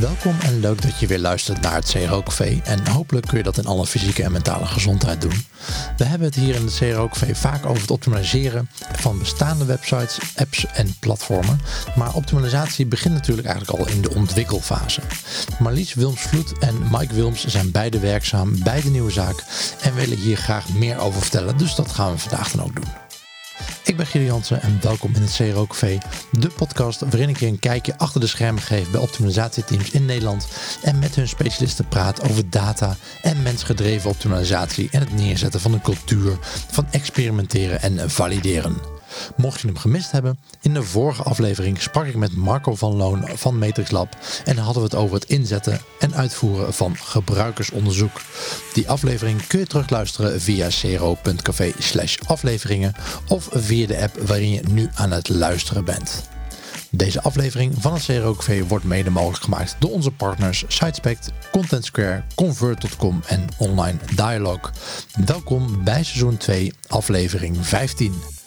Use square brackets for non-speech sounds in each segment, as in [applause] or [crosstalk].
Welkom en leuk dat je weer luistert naar het CRO Café. En hopelijk kun je dat in alle fysieke en mentale gezondheid doen. We hebben het hier in het CRO Café vaak over het optimaliseren van bestaande websites, apps en platformen. Maar optimalisatie begint natuurlijk eigenlijk al in de ontwikkelfase. Marlies Wilmsvloed en Mike Wilms zijn beide werkzaam bij de nieuwe zaak en willen hier graag meer over vertellen. Dus dat gaan we vandaag dan ook doen. Ben Gilles Jansen en welkom in het CRO Café, de podcast waarin ik je een kijkje achter de schermen geef bij optimalisatieteams in Nederland en met hun specialisten praat over data en mensgedreven optimalisatie en het neerzetten van een cultuur van experimenteren en valideren. Mocht je hem gemist hebben, in de vorige aflevering sprak ik met Marco van Loon van Matrix Lab en hadden we het over het inzetten en uitvoeren van gebruikersonderzoek. Die aflevering kun je terugluisteren via cero.café afleveringen of via de app waarin je nu aan het luisteren bent. Deze aflevering van het CRO-café wordt mede mogelijk gemaakt door onze partners SiteSpect, Content Square, Convert.com en Online Dialog. Welkom bij seizoen 2, aflevering 15.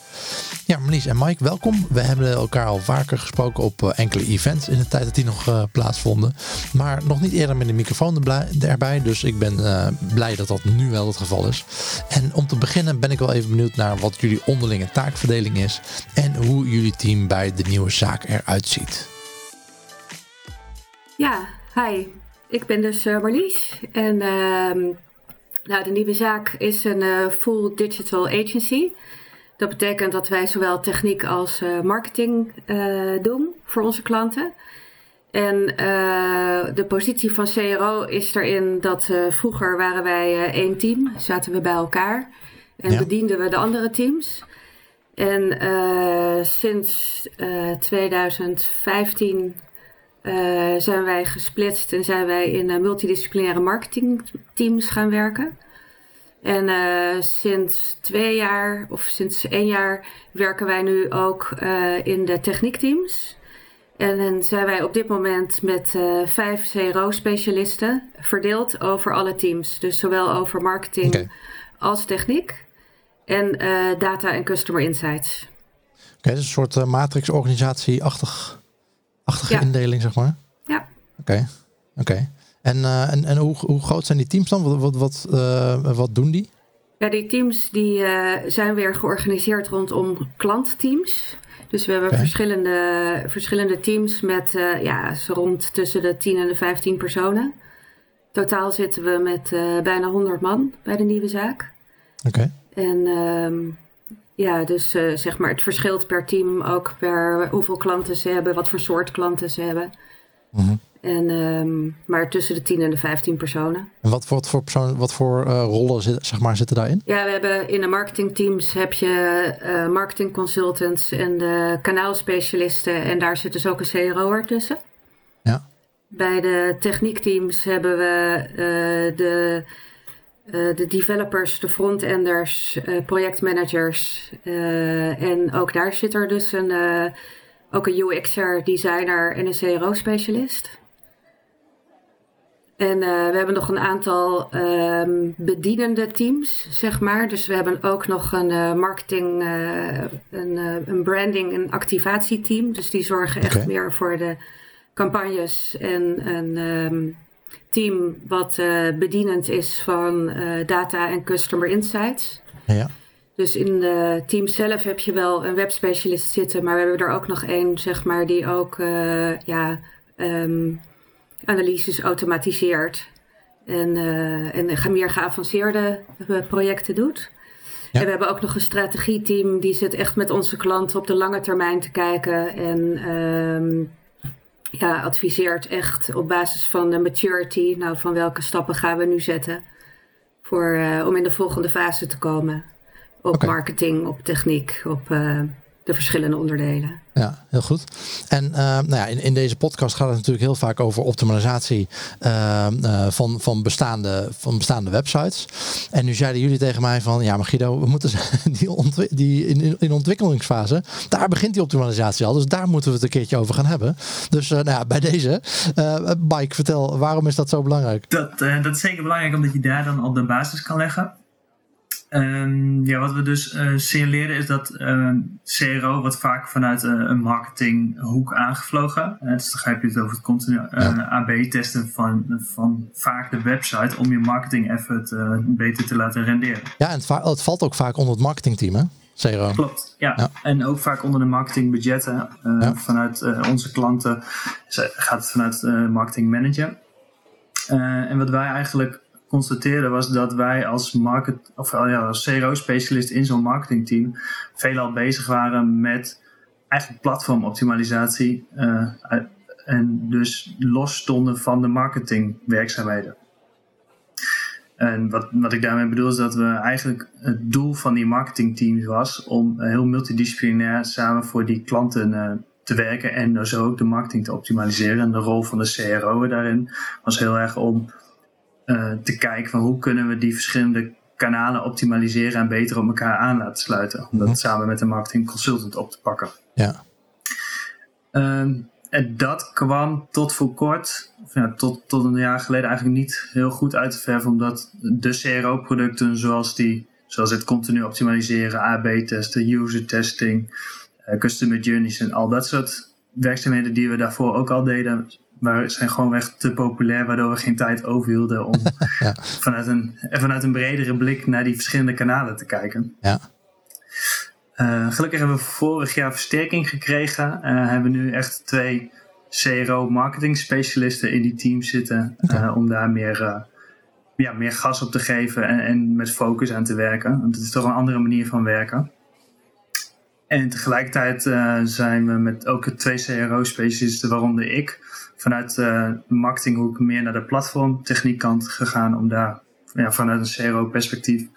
Ja, Marlies en Mike, welkom. We hebben elkaar al vaker gesproken op eh, enkele events in de tijd dat die nog uh, plaatsvonden. Maar nog niet eerder met de microfoon erbij. Dus ik ben uh, blij dat dat nu wel het geval is. En om te beginnen ben ik wel even benieuwd naar wat jullie onderlinge taakverdeling is. En hoe jullie team bij de nieuwe zaak eruit ziet. Ja, hi. Ik ben dus Marlies. En ehm, nou, de nieuwe zaak is een full digital agency. Dat betekent dat wij zowel techniek als uh, marketing uh, doen voor onze klanten. En uh, de positie van CRO is erin dat vroeger waren wij één team, zaten we bij elkaar en ja. bedienden we de andere teams. En sinds 2015 zijn wij gesplitst en zijn wij in multidisciplinaire marketingteams gaan werken. En uh, sinds twee jaar of sinds één jaar werken wij nu ook uh, in de techniekteams. En dan zijn wij op dit moment met uh, vijf CRO-specialisten verdeeld over alle teams. Dus zowel over marketing okay. als techniek. En data en customer insights. Oké, okay, dus een soort matrix-organisatie-achtige ja. indeling, zeg maar? Ja. Oké, okay. oké. En, uh, en, en hoe, hoe groot zijn die teams dan? Wat, wat, wat, uh, wat doen die? Ja, die teams die, uh, zijn weer georganiseerd rondom klantteams. Dus we hebben okay. verschillende, verschillende teams met ja, rond tussen de 10 en de 15 personen. Totaal zitten we met bijna 100 man bij de nieuwe zaak. Oké. Okay. En um, ja, dus zeg maar, het verschilt per team ook per hoeveel klanten ze hebben, wat voor soort klanten ze hebben. Mm -hmm. En, um, maar tussen de 10 en de 15 personen. En wat, wat voor, persoon, wat voor uh, rollen zit, zeg maar, zitten daarin? Ja, we hebben in de marketingteams heb je uh, marketing consultants en de kanaalspecialisten. En daar zit dus ook een CRO'er tussen. Ja. Bij de techniekteams hebben we uh, de, de developers, de frontenders, projectmanagers. en ook daar zit er dus een, ook een UX'er, designer en een CRO-specialist. En uh, we hebben nog een aantal um, bedienende teams, zeg maar. Dus we hebben ook nog een uh, marketing, uh, een, een, branding- en activatieteam. Dus die zorgen echt okay. meer voor de campagnes. En een um, team wat bedienend is van data en customer insights. Ja. Dus in de team zelf heb je wel een webspecialist zitten. Maar we hebben er ook nog één, zeg maar, die ook ja... Um, analyses automatiseert en, uh, en meer geavanceerde projecten doet. Ja. En we hebben ook nog een strategieteam die zit echt met onze klanten op de lange termijn te kijken en um, ja, adviseert echt op basis van de maturity, nou van welke stappen gaan we nu zetten voor, uh, om in de volgende fase te komen. Op okay. marketing, op techniek, op uh, de verschillende onderdelen. Ja, heel goed. En uh, nou ja, in, in deze podcast gaat het natuurlijk heel vaak over optimalisatie uh, uh, van, van, bestaande, van bestaande websites. En nu zeiden jullie tegen mij van, ja maar Guido, we moeten [laughs] die, die in, in ontwikkelingsfase, daar begint die optimalisatie al. Dus daar moeten we het een keertje over gaan hebben. Dus nou ja, bij deze, Mike, vertel, waarom is dat zo belangrijk? Dat, dat is zeker belangrijk omdat je daar dan al de basis kan leggen. Um, ja, wat we dus uh, signaleren is dat uh, CRO wordt vaak vanuit uh, een marketinghoek aangevlogen. dus dan heb je het over het continu. AB-testen van, van vaak de website om je marketing effort beter te laten renderen. Ja, en het, het, valt ook vaak onder het marketingteam, hè? CRO. Klopt, ja. ja. En ook vaak onder de marketingbudgetten. Ja. Vanuit onze klanten gaat het vanuit de marketing manager. en wat wij eigenlijk constateerde was dat wij als, market, of, oh ja, als CRO-specialist in zo'n marketingteam veelal bezig waren met eigenlijk platformoptimalisatie uh, en dus los stonden van de marketingwerkzaamheden. En wat, wat ik daarmee bedoel is dat we eigenlijk het doel van die marketingteams was om heel multidisciplinair samen voor die klanten uh, te werken en dus ook de marketing te optimaliseren. En de rol van de CRO daarin was heel erg om te kijken van hoe kunnen we die verschillende kanalen optimaliseren en beter op elkaar aan laten sluiten. Om dat mhm. samen met een marketing consultant op te pakken. Ja. Uh, en dat kwam tot voor kort, of ja, tot, tot een jaar geleden eigenlijk niet heel goed uit te verven, omdat de CRO-producten zoals die, zoals het continu optimaliseren, AB-testen, user testing, uh, customer journeys en al dat soort werkzaamheden die we daarvoor ook al deden, maar zijn gewoon echt te populair, waardoor we geen tijd overhielden om [laughs] ja. vanuit, een, vanuit een bredere blik naar die verschillende kanalen te kijken. Ja. Uh, gelukkig hebben we vorig jaar versterking gekregen. Uh, hebben nu echt twee CRO marketing specialisten in die team zitten. Uh, om daar meer, ja, meer gas op te geven en, en, met focus aan te werken. Want het is toch een andere manier van werken. En tegelijkertijd zijn we met ook twee CRO-specialisten, waaronder ik, vanuit uh, de marketinghoek meer naar de platformtechniekkant gegaan om daar ja, vanuit een CRO-perspectief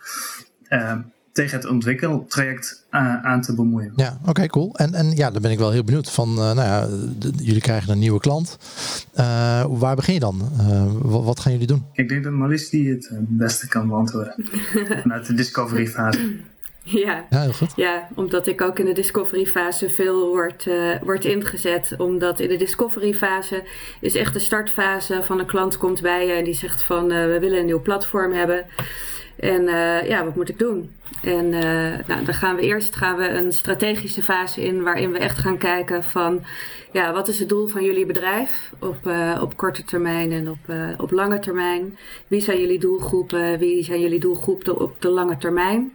uh, tegen het ontwikkeltraject uh, aan te bemoeien. Ja, oké, cool. En, en ja, dan ben ik wel heel benieuwd van, nou ja, jullie krijgen een nieuwe klant. waar begin je dan? wat gaan jullie doen? Ik denk dat Marlies die het beste kan beantwoorden [laughs] vanuit de discovery fase. [laughs] Ja. Ja, heel goed. Ja, omdat ik ook in de discovery fase veel wordt, uh, wordt ingezet. Omdat in de discovery fase is echt de startfase van een klant komt bij je en die zegt van uh, we willen een nieuw platform hebben. En uh, ja, wat moet ik doen? En nou, dan gaan we eerst gaan we een strategische fase in waarin we echt gaan kijken van ja, wat is het doel van jullie bedrijf op, op korte termijn en op, op lange termijn? Wie zijn jullie doelgroepen? Wie zijn jullie doelgroepen op de lange termijn?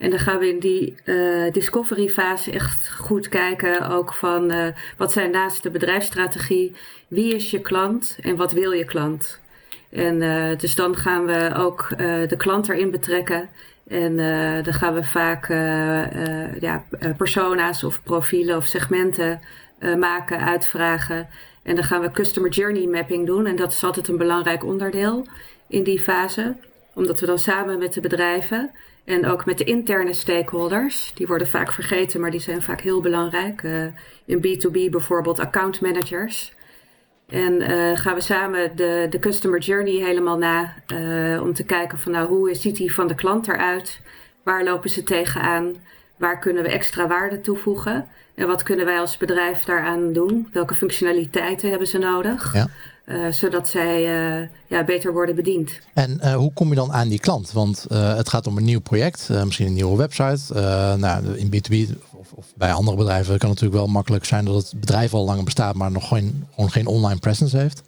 En dan gaan we in die uh, discovery fase echt goed kijken ook van uh, wat zijn naast de bedrijfsstrategie, wie is je klant en wat wil je klant. En uh, dus dan gaan we ook de klant erin betrekken. En dan gaan we vaak ja, persona's of profielen of segmenten maken, uitvragen. En dan gaan we customer journey mapping doen. En dat is altijd een belangrijk onderdeel in die fase. Omdat we dan samen met de bedrijven en ook met de interne stakeholders. Die worden vaak vergeten, maar die zijn vaak heel belangrijk. Uh, in B2B bijvoorbeeld account managers. En uh, gaan we samen de, de customer journey helemaal na. Uh, om te kijken van nou, hoe ziet die van de klant eruit? Waar lopen ze tegenaan? Waar kunnen we extra waarde toevoegen? En wat kunnen wij als bedrijf daaraan doen? Welke functionaliteiten hebben ze nodig? Ja. Uh, zodat zij uh, ja, beter worden bediend. En uh, hoe kom je dan aan die klant? Want het gaat om een nieuw project, misschien een nieuwe website. nou, in B2B of, of, bij andere bedrijven kan het natuurlijk wel makkelijk zijn dat het bedrijf al langer bestaat, maar nog geen, gewoon geen online presence heeft.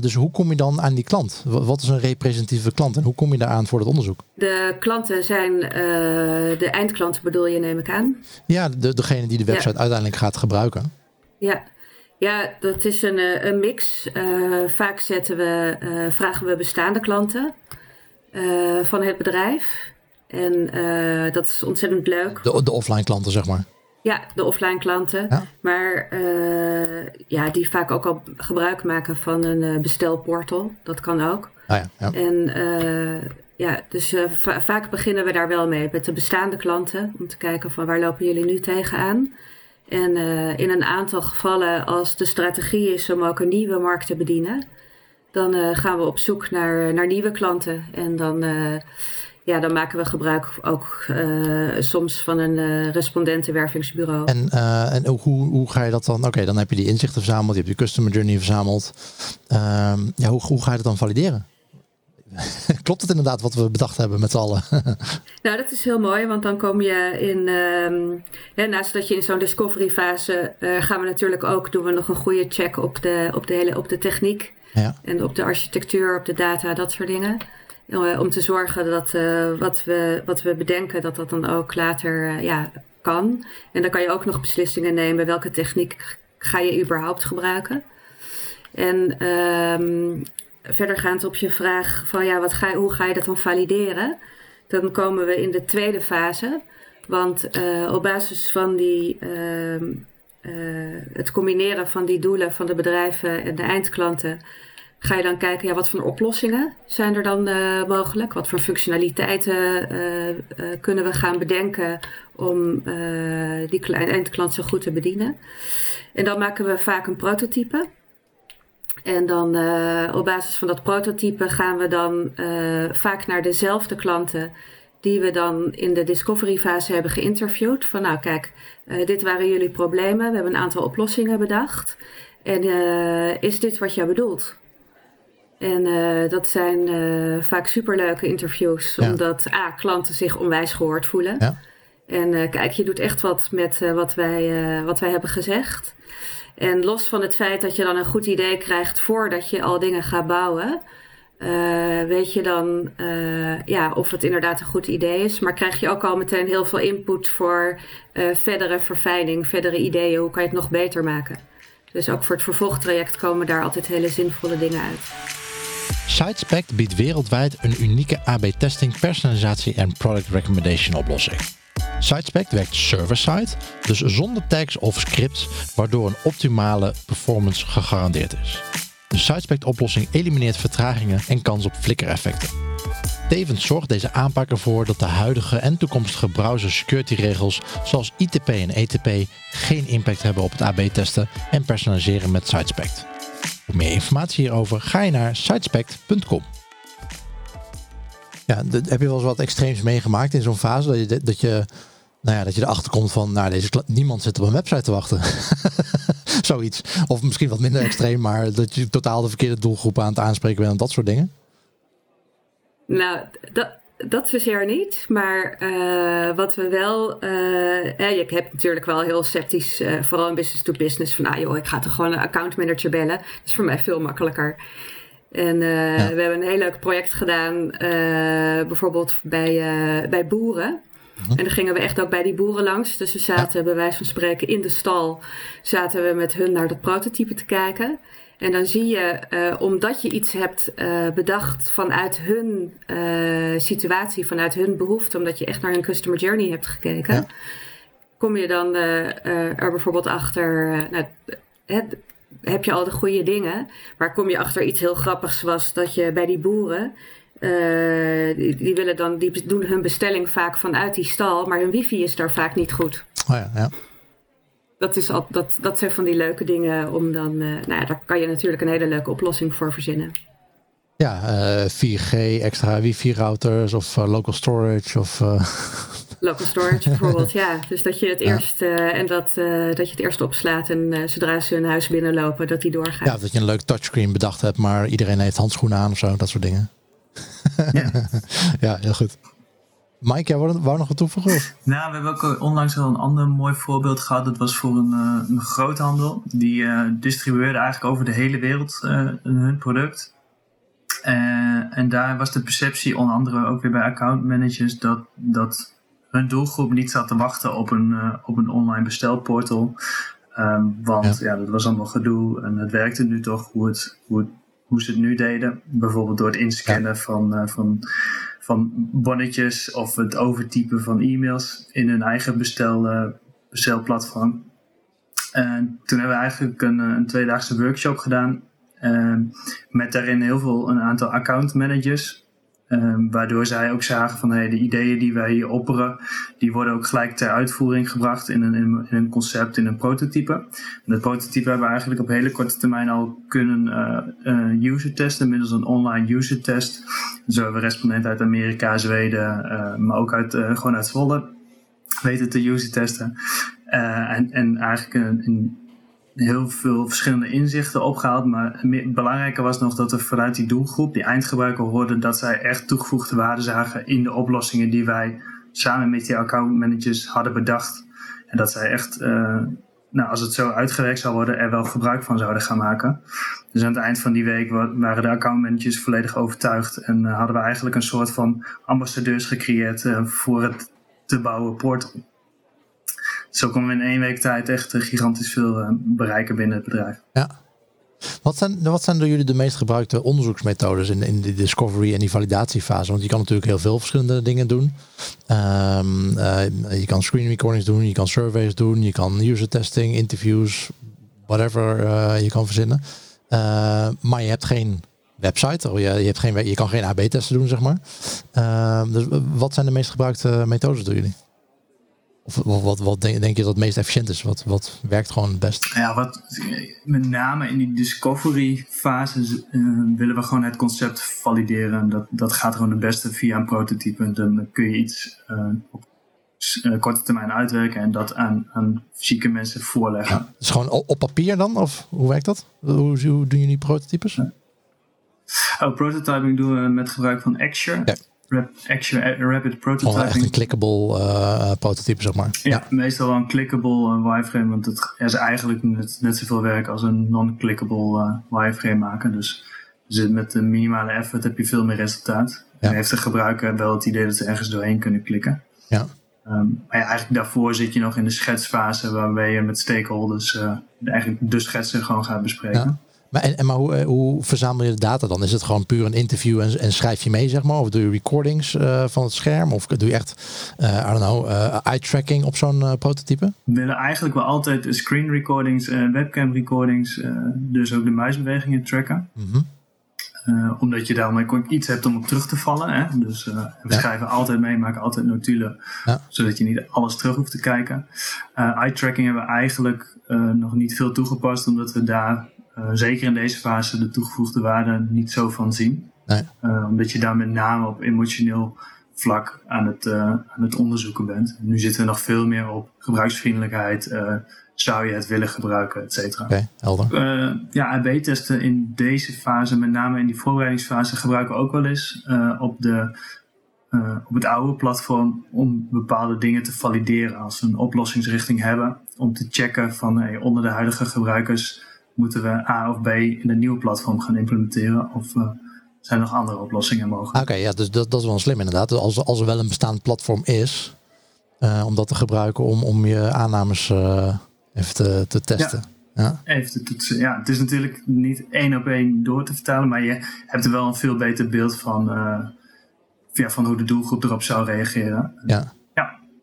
dus hoe kom je dan aan die klant? Wat is een representatieve klant en hoe kom je daar aan voor het onderzoek? De klanten zijn de eindklanten bedoel je, neem ik aan? Ja, de, degene die de website ja. uiteindelijk gaat gebruiken. Ja, ja, dat is een, eh, een mix. Uh, vaak zetten we, uh, vragen we bestaande klanten uh, van het bedrijf. En dat is ontzettend leuk. De, de offline klanten, zeg maar. Ja, de offline klanten. Ja. Maar ja, die vaak ook al gebruik maken van een bestelportal. Dat kan ook. Ah, ja, ja. En ja, dus vaak beginnen we daar wel mee met de bestaande klanten. Om te kijken van waar lopen jullie nu tegenaan. En uh, in een aantal gevallen, als de strategie is om ook een nieuwe markt te bedienen, dan uh, gaan we op zoek naar, naar nieuwe klanten. En dan, uh, ja, dan maken we gebruik ook soms van een respondentenwervingsbureau. En, en hoe, hoe ga je dat dan? Oké, dan heb je die inzichten verzameld, je hebt je customer journey verzameld. Ehm, ja, hoe, hoe ga je dat dan valideren? [laughs] Klopt het inderdaad wat we bedacht hebben met z'n allen? [laughs] nou, dat is heel mooi, want dan kom je in. Um, naast dat je in zo'n discovery fase uh, gaan we natuurlijk ook doen we nog een goede check op de, op de hele op de techniek. Ja. En op de architectuur, op de data, dat soort dingen. Uh, om te zorgen dat uh, wat, we, wat we bedenken, dat dat dan ook later ja, kan. En dan kan je ook nog beslissingen nemen welke techniek ga je überhaupt gebruiken. En um, verdergaand op je vraag van ja, wat ga, hoe ga je dat dan valideren? Dan komen we in de tweede fase. Want uh, op basis van die, uh, uh, het combineren van die doelen van de bedrijven en de eindklanten, ga je dan kijken, ja, wat voor oplossingen zijn er dan uh, mogelijk? Wat voor functionaliteiten kunnen we gaan bedenken om die eindklant zo goed te bedienen? En dan maken we vaak een prototype. En dan uh, op basis van dat prototype gaan we dan uh, vaak naar dezelfde klanten die we dan in de discovery fase hebben geïnterviewd. Van nou kijk, uh, dit waren jullie problemen. We hebben een aantal oplossingen bedacht. En is dit wat jij bedoelt? En dat zijn vaak superleuke interviews, ja. omdat A, klanten zich onwijs gehoord voelen. Ja. En kijk, je doet echt wat met wat, wij, wat wij hebben gezegd. En los van het feit dat je dan een goed idee krijgt voordat je al dingen gaat bouwen, uh, weet je dan uh, ja, of het inderdaad een goed idee is. Maar krijg je ook al meteen heel veel input voor uh, verdere verfijning, verdere ideeën. Hoe kan je het nog beter maken? Dus ook voor het vervolgtraject komen daar altijd hele zinvolle dingen uit. SiteSpect biedt wereldwijd een unieke AB-testing, personalisatie en product recommendation oplossing. SiteSpec werkt server-side, dus zonder tags of scripts, waardoor een optimale performance gegarandeerd is. De SiteSpec-oplossing elimineert vertragingen en kans op flikkereffecten. Tevens zorgt deze aanpak ervoor dat de huidige en toekomstige browser security regels zoals ITP en ETP geen impact hebben op het AB-testen en personaliseren met SiteSpec. Voor meer informatie hierover ga je naar sitespect.com. Ja, heb je wel eens wat extreems meegemaakt in zo'n fase? Dat je, dat je, nou ja, dat je erachter komt van, nou, deze, niemand zit op een website te wachten. [laughs] Zoiets. Of misschien wat minder extreem, maar dat je totaal de verkeerde doelgroep aan het aanspreken bent en dat soort dingen. Nou, dat, dat zozeer niet. Maar uh, wat we wel. Uh, eh, ik heb natuurlijk wel heel sceptisch, vooral in business to business, van nou joh, ik ga toch gewoon een account manager bellen. Dat is voor mij veel makkelijker. En uh, ja. we hebben een heel leuk project gedaan, uh, bijvoorbeeld bij, uh, bij boeren. Mhm. En dan gingen we echt ook bij die boeren langs. Dus we zaten, bij wijze van spreken, in de stal. Zaten we met hun naar dat prototype te kijken. En dan zie je, omdat je iets hebt bedacht vanuit hun situatie, vanuit hun behoefte, omdat je echt naar hun customer journey hebt gekeken, ja. kom je dan er bijvoorbeeld achter. Nou, het, heb je al de goede dingen. Maar kom je achter iets heel grappigs was dat je bij die boeren. Uh, die, die, willen dan, die doen hun bestelling vaak vanuit die stal, maar hun wifi is daar vaak niet goed. Oh ja, ja. Dat, is al, dat, dat zijn van die leuke dingen om dan. Uh, nou ja, daar kan je natuurlijk een hele leuke oplossing voor verzinnen. Ja, uh, eh, 4G, extra wifi-routers of local storage of [laughs] Local storage [laughs] bijvoorbeeld, ja. Dus dat je het eerst uh, en dat, uh, dat je het eerst opslaat en uh, zodra ze hun huis binnenlopen, dat die doorgaat. Ja, dat je een leuk touchscreen bedacht hebt, maar iedereen heeft handschoenen aan of zo, dat soort dingen. Ja, [laughs] ja heel goed. Mike, jij wou, wou nog wat toevoegen? Nou, we hebben ook onlangs al een ander mooi voorbeeld gehad. Dat was voor een, een groothandel. Die distribueerde eigenlijk over de hele wereld hun product. en daar was de perceptie, onder andere ook weer bij account managers, dat, dat hun doelgroep niet zat te wachten op een, uh, op een online bestelportal. Um, want ja. ja. dat was allemaal gedoe en het werkte nu toch hoe, het, hoe, het, hoe ze het nu deden. Bijvoorbeeld door het inscannen ja. van, uh, van, van bonnetjes of het overtypen van e-mails in hun eigen bestel, uh, bestelplatform. En toen hebben we eigenlijk een, een tweedaagse workshop gedaan. Ehm, met daarin heel veel, een aantal account managers Um, waardoor zij ook zagen van hey, de ideeën die wij hier opperen, die worden ook gelijk ter uitvoering gebracht in een, in een concept, in een prototype. Dat prototype hebben we eigenlijk op hele korte termijn al kunnen uh, user testen middels een online user test. Zo hebben we respondenten uit Amerika, Zweden, uh, maar ook uit, gewoon uit Zwolle weten te user testen. en, en eigenlijk een, een heel veel verschillende inzichten opgehaald. Maar belangrijker was nog dat we vanuit die doelgroep, die eindgebruiker, hoorden dat zij echt toegevoegde waarde zagen in de oplossingen die wij samen met die accountmanagers hadden bedacht. En dat zij echt, uh, nou, als het zo uitgewerkt zou worden, er wel gebruik van zouden gaan maken. Dus aan het eind van die week waren de accountmanagers volledig overtuigd. En uh, hadden we eigenlijk een soort van ambassadeurs gecreëerd uh, voor het te bouwen portal. Zo konden we in één week tijd echt gigantisch veel bereiken binnen het bedrijf. Ja. Wat zijn, wat zijn door jullie de meest gebruikte onderzoeksmethodes in, in die discovery en die validatiefase? Want je kan natuurlijk heel veel verschillende dingen doen. Um, uh, je kan screen recordings doen, je kan surveys doen, je kan user testing, interviews, whatever je kan verzinnen. Maar je hebt geen website, of je, je, hebt geen, je kan geen AB-testen doen, zeg maar. Ehm, dus wat zijn de meest gebruikte methodes door jullie? Of wat, wat, denk, denk, je dat het meest efficiënt is? Wat, wat werkt gewoon het best? Ja, wat, met name in die discovery fase uh, willen we gewoon het concept valideren. Dat, dat gaat gewoon het beste via een prototype. Dan kun je iets uh, op uh, korte termijn uitwerken en dat aan, aan fysieke mensen voorleggen. Ja, dus gewoon op papier dan? Of hoe werkt dat? Hoe, hoe doen jullie prototypes? Oh, prototyping doen we met gebruik van Axure. Ja. Action, eh, rapid prototyping. echt een clickable uh, prototype, zeg maar. Ja, meestal wel een clickable uh, wireframe, want het is eigenlijk net, net zoveel werk als een non-clickable uh, wireframe maken. Dus, dus met de minimale effort heb je veel meer resultaat. Ja. En heeft de gebruiker wel het idee dat ze ergens doorheen kunnen klikken. Ja. Um, maar ja, eigenlijk daarvoor zit je nog in de schetsfase waarbij je met stakeholders eigenlijk de schetsen gewoon gaat bespreken. Maar, en, maar hoe, eh, hoe verzamel je de data dan? Is het gewoon puur een interview en, en schrijf je mee, zeg maar? Of doe je recordings uh, van het scherm? Of doe je echt, uh, I don't know, uh, eye tracking op zo'n prototype? We willen eigenlijk wel altijd screen recordings, webcam recordings, dus ook de muisbewegingen tracken. Mm -hmm. omdat je daarmee iets hebt om op terug te vallen. Hè? Dus we ja. schrijven altijd mee, maken altijd notulen, ja. zodat je niet alles terug hoeft te kijken. eye tracking hebben we eigenlijk nog niet veel toegepast, omdat we daar uh, zeker in deze fase de toegevoegde waarde niet zo van zien. Nee. Uh, omdat je daar met name op emotioneel vlak aan het, uh, aan het onderzoeken bent. Nu zitten we nog veel meer op gebruiksvriendelijkheid. zou je het willen gebruiken, et cetera. Oké, helder. ja, AB-testen in deze fase, met name in die voorbereidingsfase, gebruiken we ook wel eens op, de, op het oude platform om bepaalde dingen te valideren. Als we een oplossingsrichting hebben, om te checken van hey, onder de huidige gebruikers moeten we A of B in een nieuwe platform gaan implementeren? Of uh, zijn er nog andere oplossingen mogelijk? Oké, ja, dus dat, dat is wel slim inderdaad. Als, als er wel een bestaand platform is, uh, om dat te gebruiken om, om je aannames uh, even te, te testen. Ja. ja. Even te toetsen. Ja, het is natuurlijk niet één op één door te vertalen, maar je hebt er wel een veel beter beeld van, ja, van hoe de doelgroep erop zou reageren. Ja.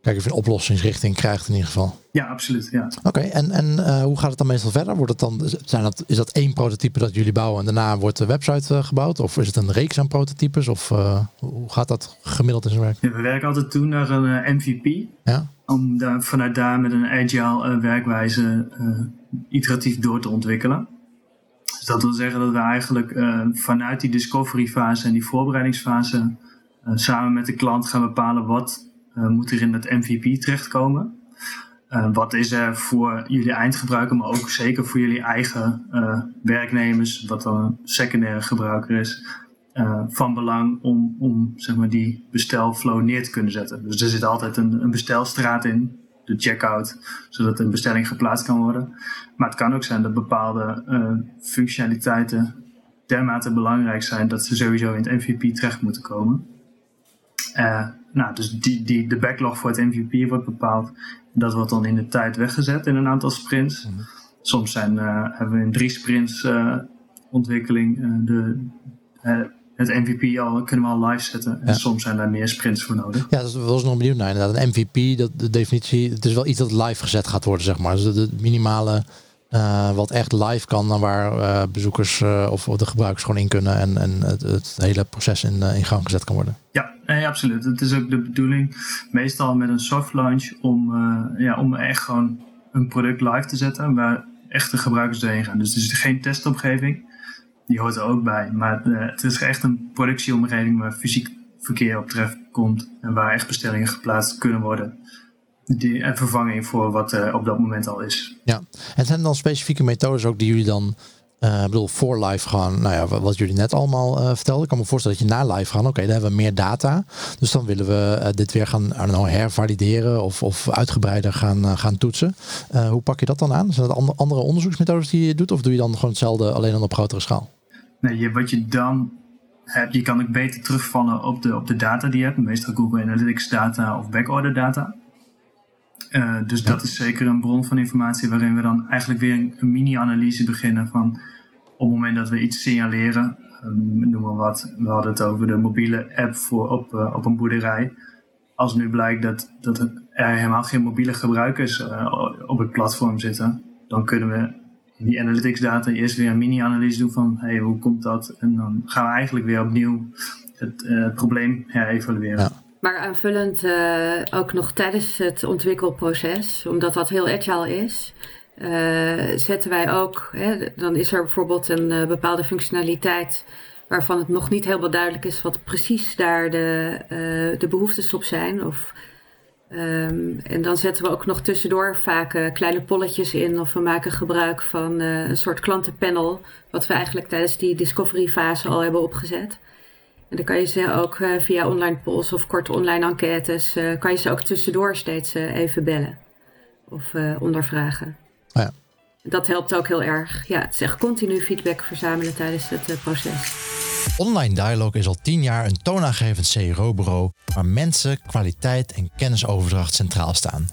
Kijk of je een oplossingsrichting krijgt in ieder geval. Ja, absoluut. Ja. Oké, en, en uh, hoe gaat het dan meestal verder? Wordt het dan, zijn dat, is dat één prototype dat jullie bouwen en daarna wordt de website uh, gebouwd? Of is het een reeks aan prototypes? Of uh, hoe gaat dat gemiddeld in zijn werk? Ja, we werken altijd toe naar een MVP. Ja. Om daar, vanuit daar met een agile werkwijze iteratief door te ontwikkelen. Dus dat wil zeggen dat we eigenlijk vanuit die discovery fase en die voorbereidingsfase samen met de klant gaan bepalen wat moet er in dat MVP terechtkomen. Uh, wat is er voor jullie eindgebruiker, maar ook zeker voor jullie eigen uh, werknemers, wat dan een secundaire gebruiker is, van belang om, om zeg maar, die bestelflow neer te kunnen zetten. Dus er zit altijd een, een bestelstraat in, de checkout, zodat een bestelling geplaatst kan worden. Maar het kan ook zijn dat bepaalde functionaliteiten dermate belangrijk zijn dat ze sowieso in het MVP terecht moeten komen. Nou, dus die, die, de backlog voor het MVP wordt bepaald. Dat wordt dan in de tijd weggezet in een aantal sprints. Mhm. Soms zijn, uh, hebben we in drie sprints uh, ontwikkeling de, het MVP al, kunnen we al live zetten. En soms zijn daar meer sprints voor nodig. Ja, dat was nog benieuwd naar. Inderdaad, een MVP, dat, de definitie, het is wel iets dat live gezet gaat worden, zeg maar. Dus de minimale uh, wat echt live kan, waar uh, bezoekers uh, of, de gebruikers gewoon in kunnen en, en het, hele proces in, gang gezet kan worden. Ja, absoluut. Het is ook de bedoeling, meestal met een soft launch, om, ja, om echt gewoon een product live te zetten waar echte gebruikers doorheen gaan. Dus het is geen testomgeving, die hoort er ook bij. Maar het is echt een productieomgeving waar fysiek verkeer op terecht komt en waar echt bestellingen geplaatst kunnen worden. Die, een vervanging voor wat er op dat moment al is. Ja, en zijn er dan specifieke methodes ook die jullie dan uh, ik bedoel, voor live gaan, nou ja, wat jullie net allemaal uh, vertelden. Ik kan me voorstellen dat je na live gaan, oké, dan hebben we meer data. Dus dan willen we dit weer gaan know, hervalideren of, of uitgebreider gaan, gaan toetsen. hoe pak je dat dan aan? Zijn dat andere onderzoeksmethodes die je doet? Of doe je dan gewoon hetzelfde, alleen dan op grotere schaal? Nee, je, wat je dan hebt, je kan ook beter terugvallen op de, op de data die je hebt. Meestal Google Analytics data of backorder data. Dus dat is zeker een bron van informatie waarin we dan eigenlijk weer een, een mini-analyse beginnen van op het moment dat we iets signaleren, um, noem maar wat, we hadden het over de mobiele app voor op, uh, op een boerderij. Als nu blijkt dat, dat er helemaal geen mobiele gebruikers uh, op het platform zitten, dan kunnen we in die analytics data eerst weer een mini-analyse doen van hey, hoe komt dat? En dan gaan we eigenlijk weer opnieuw het probleem herevalueren. Ja. Maar aanvullend uh, ook nog tijdens het ontwikkelproces, omdat dat heel agile is, uh, zetten wij ook, hè, dan is er bijvoorbeeld een uh, bepaalde functionaliteit waarvan het nog niet helemaal duidelijk is wat precies daar de, de behoeftes op zijn. Of, um, en dan zetten we ook nog tussendoor vaak kleine polletjes in of we maken gebruik van een soort klantenpanel, wat we eigenlijk tijdens die discovery fase al hebben opgezet. En dan kan je ze ook via online polls of korte online enquêtes, kan je ze ook tussendoor steeds even bellen of ondervragen. Ja. Dat helpt ook heel erg. Ja, het is echt continu feedback verzamelen tijdens het uh, proces. Online Dialogue is al tien jaar een toonaangevend CRO-bureau waar mensen, kwaliteit en kennisoverdracht centraal staan.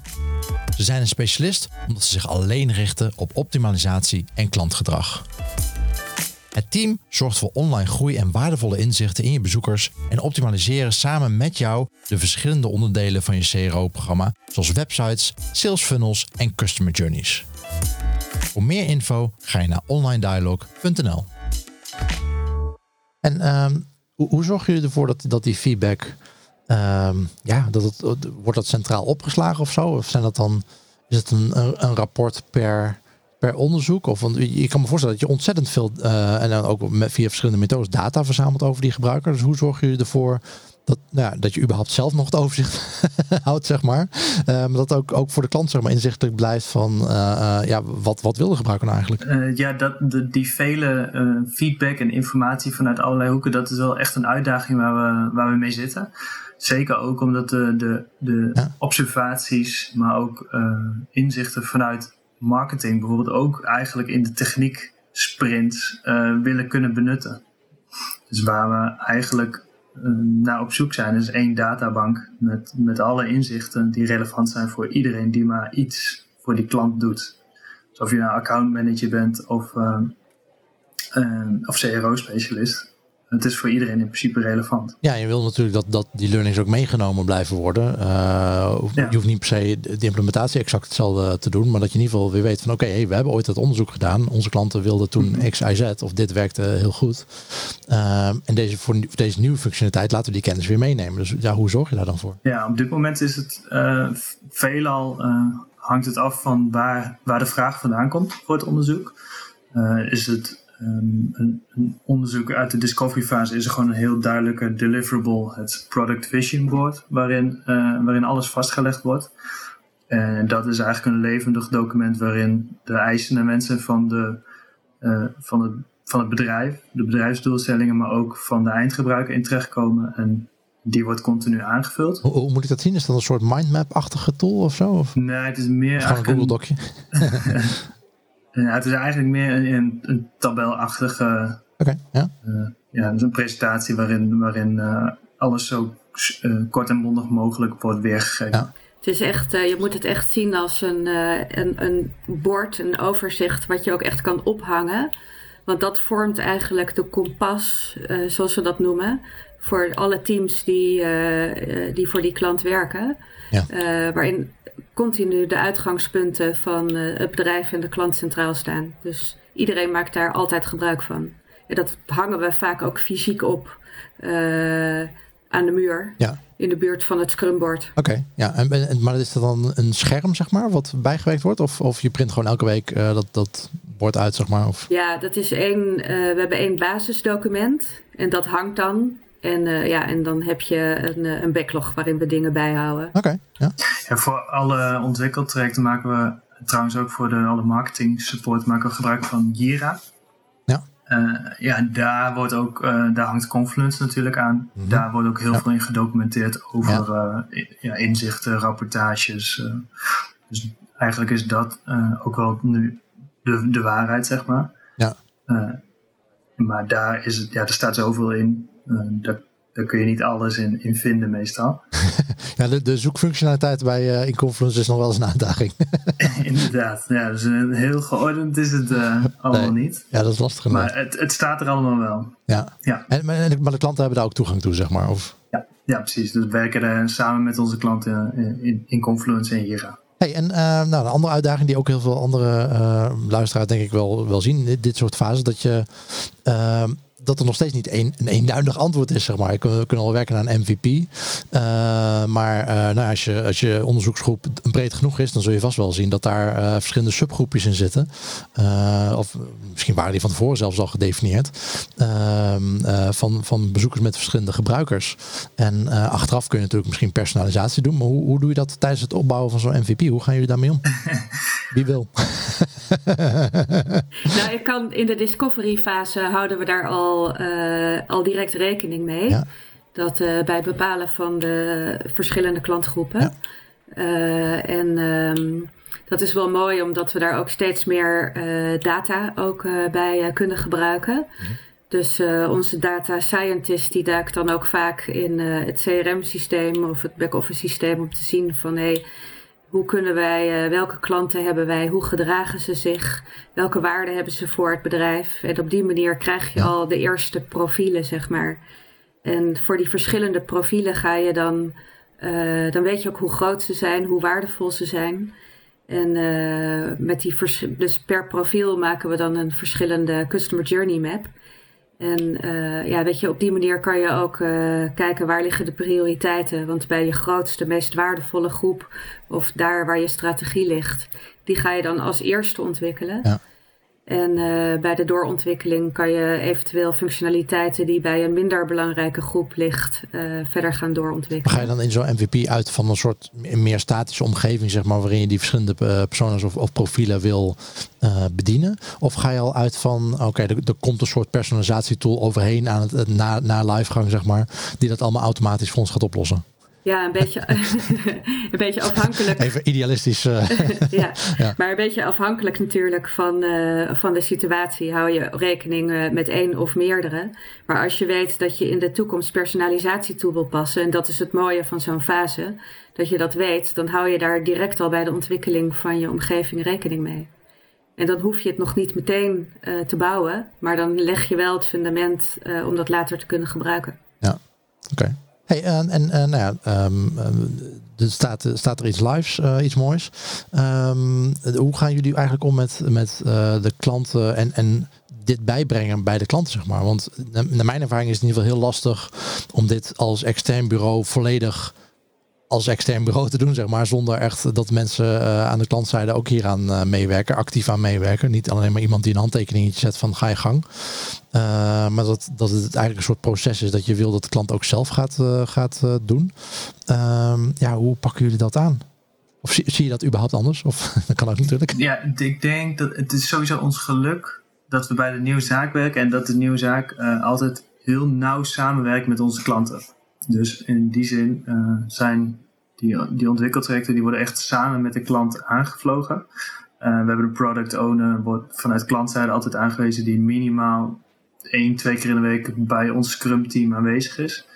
Ze zijn een specialist omdat ze zich alleen richten op optimalisatie en klantgedrag. Het team zorgt voor online groei en waardevolle inzichten in je bezoekers en optimaliseren samen met jou de verschillende onderdelen van je CRO-programma, zoals websites, sales funnels en customer journeys. Voor meer info ga je naar onlinedialog.nl. En um, hoe, zorgen jullie ervoor dat, dat die feedback, um, ja, dat het, wordt dat centraal opgeslagen of zo? Of zijn dat dan, is het een, een rapport per, per onderzoek? Of want je kan me voorstellen dat je ontzettend veel, uh, en dan ook met, via verschillende methodes, data verzamelt over die gebruiker. Dus hoe zorgen jullie ervoor dat, nou ja, dat je überhaupt zelf nog het overzicht [laughs] houdt, zeg maar. Uh, maar dat ook, ook voor de klant zeg maar, inzichtelijk blijft van uh, uh, ja, wat, wat wil de gebruiker nou eigenlijk? ja, dat, de, die vele feedback en informatie vanuit allerlei hoeken, dat is wel echt een uitdaging waar we, waar we mee zitten. Zeker ook omdat de, de, de ja. observaties, maar ook inzichten vanuit marketing bijvoorbeeld ook eigenlijk in de techniek sprints willen kunnen benutten. Dus waar we eigenlijk naar op zoek zijn. is één databank met, met alle inzichten die relevant zijn voor iedereen die maar iets voor die klant doet. Dus of je nou account manager bent of, uh, of CRO-specialist het is voor iedereen in principe relevant. Ja, je wil natuurlijk dat, dat die learnings ook meegenomen blijven worden. Uh, Je hoeft niet per se de implementatie exact hetzelfde te doen, maar dat je in ieder geval weer weet van oké, hey, we hebben ooit dat onderzoek gedaan. Onze klanten wilden toen mm -hmm. X, Y, Z of dit werkte heel goed. Uh, en deze, voor, voor, deze nieuwe functionaliteit laten we die kennis weer meenemen. Dus ja, hoe zorg je daar dan voor? Ja, op dit moment is het uh, veelal hangt het af van waar, waar de vraag vandaan komt voor het onderzoek. is het Um, een, een, onderzoek uit de discovery fase is er gewoon een heel duidelijke deliverable, het Product Vision Board, waarin, uh, waarin alles vastgelegd wordt. En dat is eigenlijk een levendig document waarin de eisen en wensen van, de, uh, van, het, van het bedrijf, de bedrijfsdoelstellingen, maar ook van de eindgebruiker in terechtkomen. En die wordt continu aangevuld. Hoe, hoe moet ik dat zien? Is dat een soort mindmap-achtige tool of zo? Of? Nee, het is meer. Gewoon een Google Docje. [laughs] Ja, het is eigenlijk meer een, een tabelachtige. Oké, ja. Uh, ja, een presentatie waarin, waarin uh, alles zo uh, kort en bondig mogelijk wordt weergegeven. Ja. Het is echt, je moet het echt zien als een, een, een bord, een overzicht wat je ook echt kan ophangen. Want dat vormt eigenlijk de kompas, zoals we dat noemen, voor alle teams die, die voor die klant werken. Ja. waarin continu de uitgangspunten van uh, het bedrijf en de klant centraal staan. Dus iedereen maakt daar altijd gebruik van. En dat hangen we vaak ook fysiek op uh, aan de muur. Ja. In de buurt van het scrumboard. Oké, ja. En, en, maar is dat dan een scherm, zeg maar, wat bijgewerkt wordt? Of, of je print gewoon elke week uh, dat, dat bord uit, zeg maar? Of? Ja, dat is één. we hebben één basisdocument. En dat hangt dan En, ja, en dan heb je een, een backlog waarin we dingen bijhouden. Oké, ja. ja. Voor alle ontwikkeltrajecten maken we trouwens ook voor de alle marketing support maken we gebruik van Jira. Uh, ja, daar, wordt ook, uh, daar hangt Confluence natuurlijk aan. Mhm. Daar wordt ook heel veel in gedocumenteerd over ja. Uh, ja inzichten, rapportages. dus eigenlijk is dat ook wel nu de, de waarheid, zeg maar. Ja. maar daar, is het, ja, er staat zoveel in. Dat, daar kun je niet alles in, in vinden meestal. [laughs] ja, de, de zoekfunctionaliteit bij uh, in Confluence is nog wel eens een uitdaging. [laughs] [laughs] Inderdaad, ja, dus heel geordend is het uh, allemaal niet. Ja, dat is lastig. Maar het, het staat er allemaal wel. Ja, ja. En, maar, de klanten hebben daar ook toegang toe, zeg maar? Of? Ja, ja, precies. Dus we werken er samen met onze klanten in, in Confluence en Jira. Hey, en uh, nou, een andere uitdaging die ook heel veel andere uh, luisteraars denk ik wel, wel zien, dit, dit soort fases, dat je dat er nog steeds niet een, een eenduidig antwoord is, zeg maar. We kunnen al werken naar een MVP. Uh, maar uh, nou, als, je, als je onderzoeksgroep breed genoeg is, dan zul je vast wel zien dat daar uh, verschillende subgroepjes in zitten. of misschien waren die van tevoren zelfs al gedefinieerd. Ehm, van, van bezoekers met verschillende gebruikers. En achteraf kun je natuurlijk misschien personalisatie doen. Maar hoe, hoe doe je dat tijdens het opbouwen van zo'n MVP? Hoe gaan jullie daarmee om? [laughs] Wie wil? nou, ik kan in de discovery fase houden we daar al al, uh, al direct rekening mee. Dat uh, bij het bepalen van de verschillende klantgroepen. Ja. Uh, en um, dat is wel mooi, omdat we daar ook steeds meer data ook bij kunnen gebruiken. Mhm. Dus onze data scientist die duikt dan ook vaak in het CRM-systeem of het back-office systeem om te zien van hé, hey, hoe kunnen wij, uh, welke klanten hebben wij, hoe gedragen ze zich, welke waarden hebben ze voor het bedrijf. En op die manier krijg je al de eerste profielen, zeg maar. En voor die verschillende profielen ga je dan, uh, dan weet je ook hoe groot ze zijn, hoe waardevol ze zijn. En uh, met die dus per profiel maken we dan een verschillende customer journey map. En uh, ja, weet je, op die manier kan je ook uh, kijken waar liggen de prioriteiten. Want bij je grootste, meest waardevolle groep, of daar waar je strategie ligt, die ga je dan als eerste ontwikkelen. Ja. En uh, bij de doorontwikkeling kan je eventueel functionaliteiten die bij een minder belangrijke groep ligt, uh, verder gaan doorontwikkelen. Ga je dan in zo'n MVP uit van een soort meer statische omgeving, zeg maar, waarin je die verschillende uh, personen of, of, profielen wil bedienen? Of ga je al uit van, oké, er, er, komt een soort personalisatietool overheen aan het, na, na livegang, zeg maar, die dat allemaal automatisch voor ons gaat oplossen? Ja, een beetje, [laughs] een beetje afhankelijk. Even idealistisch. Uh. [laughs] ja. [laughs] ja. maar een beetje afhankelijk natuurlijk van, uh, van de situatie. Hou je rekening uh, met één of meerdere. Maar als je weet dat je in de toekomst personalisatie toe wil passen, en dat is het mooie van zo'n fase, dat je dat weet, dan hou je daar direct al bij de ontwikkeling van je omgeving rekening mee. En dan hoef je het nog niet meteen te bouwen, maar dan leg je wel het fundament om dat later te kunnen gebruiken. Ja, oké. En, en nou ja, um, er staat, staat er iets lives, uh, iets moois. Um, hoe gaan jullie eigenlijk om met, met uh, de klanten en, en dit bijbrengen bij de klanten, zeg maar? Want naar mijn ervaring is het in ieder geval heel lastig om dit als extern bureau volledig als extern bureau te doen, zeg maar, zonder echt dat mensen uh, aan de klantzijde ook hier aan uh, meewerken, actief aan meewerken. Niet alleen maar iemand die een handtekening zet van ga je gang. Uh, maar dat, dat het eigenlijk een soort proces is dat je wil dat de klant ook zelf gaat, gaat doen. Ehm, ja, hoe pakken jullie dat aan? Of zie, zie, je dat überhaupt anders? Of [laughs] dat kan ook natuurlijk. Ja, ik denk dat het is sowieso ons geluk dat we bij de nieuwe zaak werken en dat de nieuwe zaak altijd heel nauw samenwerkt met onze klanten. Dus in die zin uh, zijn die, die ontwikkeltrajecten die worden echt samen met de klant aangevlogen. Uh, we hebben een product owner, wordt vanuit klantzijde altijd aangewezen die minimaal één, twee keer in de week bij ons Scrum team aanwezig is.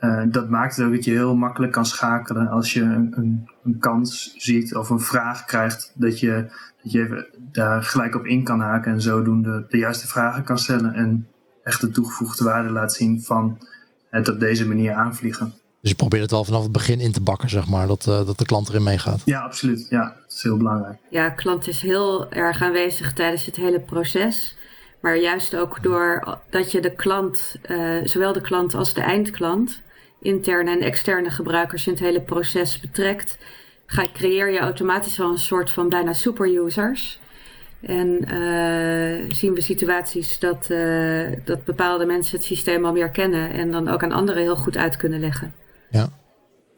Uh, dat maakt het ook dat je heel makkelijk kan schakelen als je een, een, een, kans ziet of een vraag krijgt, dat je, dat je even daar gelijk op in kan haken en zodoende de juiste vragen kan stellen en echt de toegevoegde waarde laat zien van het op deze manier aanvliegen. Dus je probeert het wel vanaf het begin in te bakken, zeg maar, dat, uh, dat de klant erin meegaat. Ja, absoluut. Ja, dat is heel belangrijk. Ja, klant is heel erg aanwezig tijdens het hele proces. Maar juist ook door dat je de klant, uh, zowel de klant als de eindklant, interne en externe gebruikers in het hele proces betrekt, ga, creëer je automatisch wel een soort van bijna super users En uh, zien we situaties dat, uh, dat bepaalde mensen het systeem al meer kennen en dan ook aan anderen heel goed uit kunnen leggen. Ja.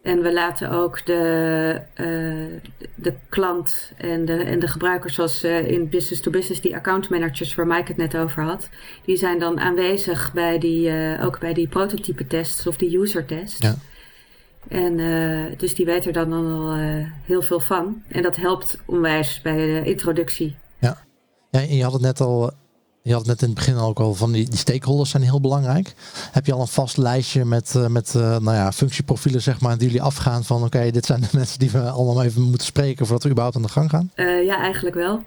En we laten ook de, uh, de klant en de, en de gebruikers, zoals in business to business, die account managers waar Mike het net over had, die zijn dan aanwezig bij die, ook bij die prototype tests of die user tests. Ja. En dus die weten er dan al heel veel van. En dat helpt onwijs bij de introductie ja, en je had het net al, je had het net in het begin ook al van die, die stakeholders zijn heel belangrijk. Heb je al een vast lijstje met, uh, met uh, nou ja, functieprofielen zeg maar, die jullie afgaan van oké, dit zijn de [laughs] mensen die we allemaal even moeten spreken voordat we überhaupt aan de gang gaan? Ja, eigenlijk wel.